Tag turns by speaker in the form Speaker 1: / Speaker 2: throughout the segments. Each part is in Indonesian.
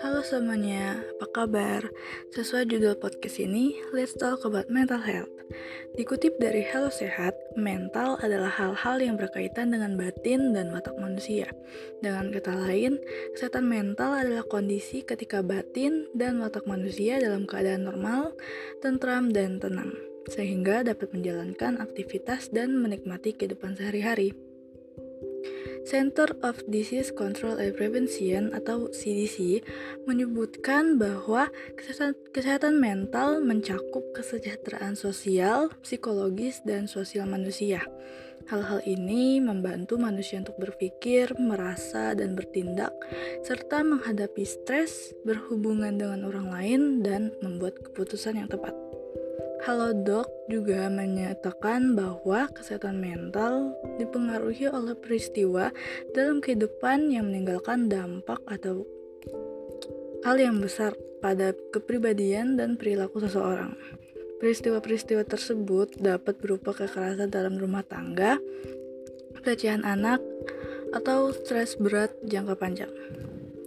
Speaker 1: Halo semuanya, apa kabar? Sesuai judul podcast ini, let's talk about mental health. Dikutip dari Hello Sehat, mental adalah hal-hal yang berkaitan dengan batin dan watak manusia. Dengan kata lain, kesehatan mental adalah kondisi ketika batin dan watak manusia dalam keadaan normal, tentram, dan tenang, sehingga dapat menjalankan aktivitas dan menikmati kehidupan sehari-hari. Center of Disease Control and Prevention atau CDC menyebutkan bahwa kesehatan, kesehatan mental mencakup kesejahteraan sosial, psikologis, dan sosial manusia. Hal-hal ini membantu manusia untuk berpikir, merasa, dan bertindak, serta menghadapi stres, berhubungan dengan orang lain, dan membuat keputusan yang tepat. Halodoc juga menyatakan bahwa kesehatan mental dipengaruhi oleh peristiwa dalam kehidupan yang meninggalkan dampak atau hal yang besar pada kepribadian dan perilaku seseorang. Peristiwa-peristiwa tersebut dapat berupa kekerasan dalam rumah tangga, pelecehan anak, atau stres berat jangka panjang.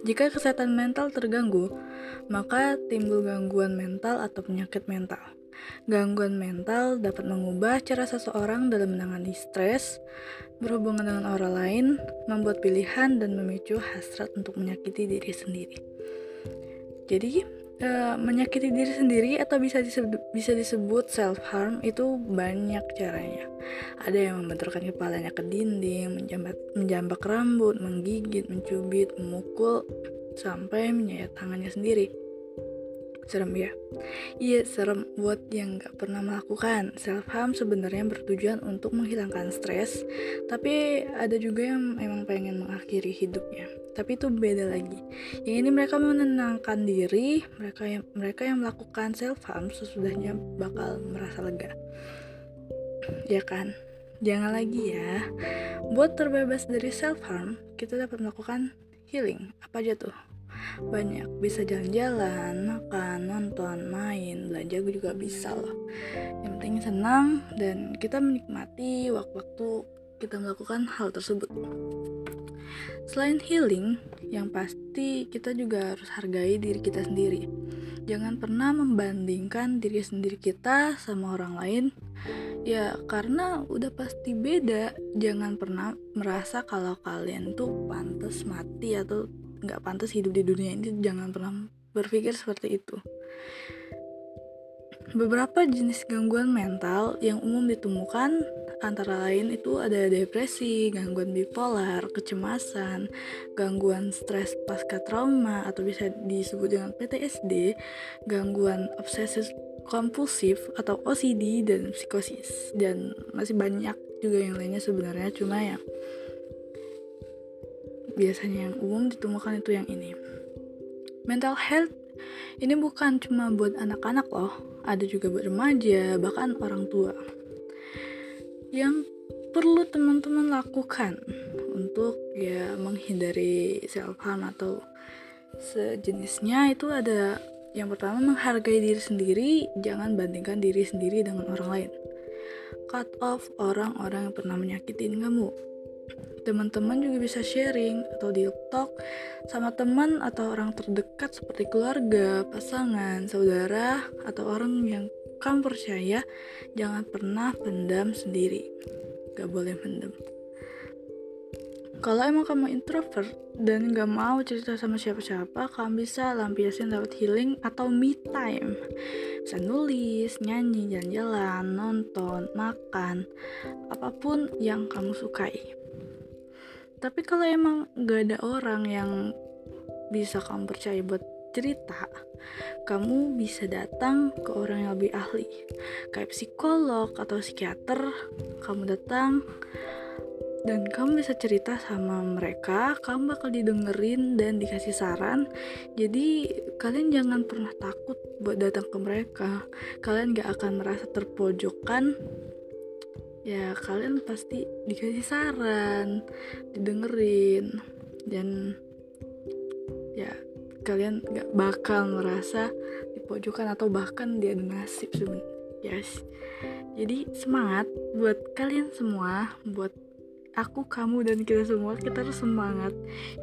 Speaker 1: Jika kesehatan mental terganggu, maka timbul gangguan mental atau penyakit mental. Gangguan mental dapat mengubah cara seseorang dalam menangani stres, berhubungan dengan orang lain, membuat pilihan, dan memicu hasrat untuk menyakiti diri sendiri. Jadi, e, menyakiti diri sendiri atau bisa disebut, bisa disebut self harm itu banyak caranya. Ada yang membenturkan kepalanya ke dinding, menjambak, menjambak rambut, menggigit, mencubit, memukul, sampai menyayat tangannya sendiri serem ya? Iya serem buat yang gak pernah melakukan. Self harm sebenarnya bertujuan untuk menghilangkan stres tapi ada juga yang emang pengen mengakhiri hidupnya. Tapi itu beda lagi. Yang ini mereka menenangkan diri mereka yang mereka yang melakukan self harm sesudahnya bakal merasa lega. Ya kan? Jangan lagi ya. Buat terbebas dari self harm kita dapat melakukan healing. Apa aja tuh banyak bisa jalan-jalan makan nonton main belanja juga bisa loh. Yang penting senang dan kita menikmati waktu-waktu kita melakukan hal tersebut. Selain healing yang pasti kita juga harus hargai diri kita sendiri. Jangan pernah membandingkan diri sendiri kita sama orang lain. Ya karena udah pasti beda. Jangan pernah merasa kalau kalian tuh pantas mati atau nggak pantas hidup di dunia ini jangan pernah berpikir seperti itu. Beberapa jenis gangguan mental yang umum ditemukan antara lain itu ada depresi, gangguan bipolar, kecemasan, gangguan stres pasca trauma atau bisa disebut dengan PTSD, gangguan obsesif kompulsif atau OCD dan psikosis. Dan masih banyak juga yang lainnya sebenarnya cuma ya biasanya yang umum ditemukan itu yang ini. Mental health ini bukan cuma buat anak-anak loh, ada juga buat remaja, bahkan orang tua. Yang perlu teman-teman lakukan untuk ya menghindari self harm atau sejenisnya itu ada yang pertama menghargai diri sendiri, jangan bandingkan diri sendiri dengan orang lain. Cut off orang-orang yang pernah menyakitin kamu teman-teman juga bisa sharing atau di talk sama teman atau orang terdekat seperti keluarga, pasangan, saudara, atau orang yang kamu percaya. Jangan pernah pendam sendiri. Gak boleh pendam. Kalau emang kamu introvert dan gak mau cerita sama siapa-siapa, kamu bisa lampiasin lewat healing atau me time. Bisa nulis, nyanyi, jalan-jalan, nonton, makan, apa pun yang kamu sukai tapi kalau emang gak ada orang yang bisa kamu percaya buat cerita kamu bisa datang ke orang yang lebih ahli. Kayak psikolog atau psikiater kamu datang dan kamu bisa cerita sama mereka kamu bakal didengerin dan dikasih saran. Jadi kalian jangan pernah takut buat datang ke mereka. Kalian gak akan merasa terpojokkan ya kalian pasti dikasih saran didengerin dan ya kalian gak bakal merasa dipojokkan atau bahkan dia ada nasib sebenarnya yes. jadi semangat buat kalian semua buat aku kamu dan kita semua kita harus semangat.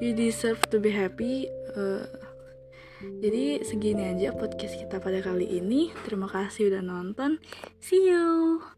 Speaker 1: You deserve to be happy uh, jadi segini aja podcast kita pada kali ini. Terima kasih udah nonton. See you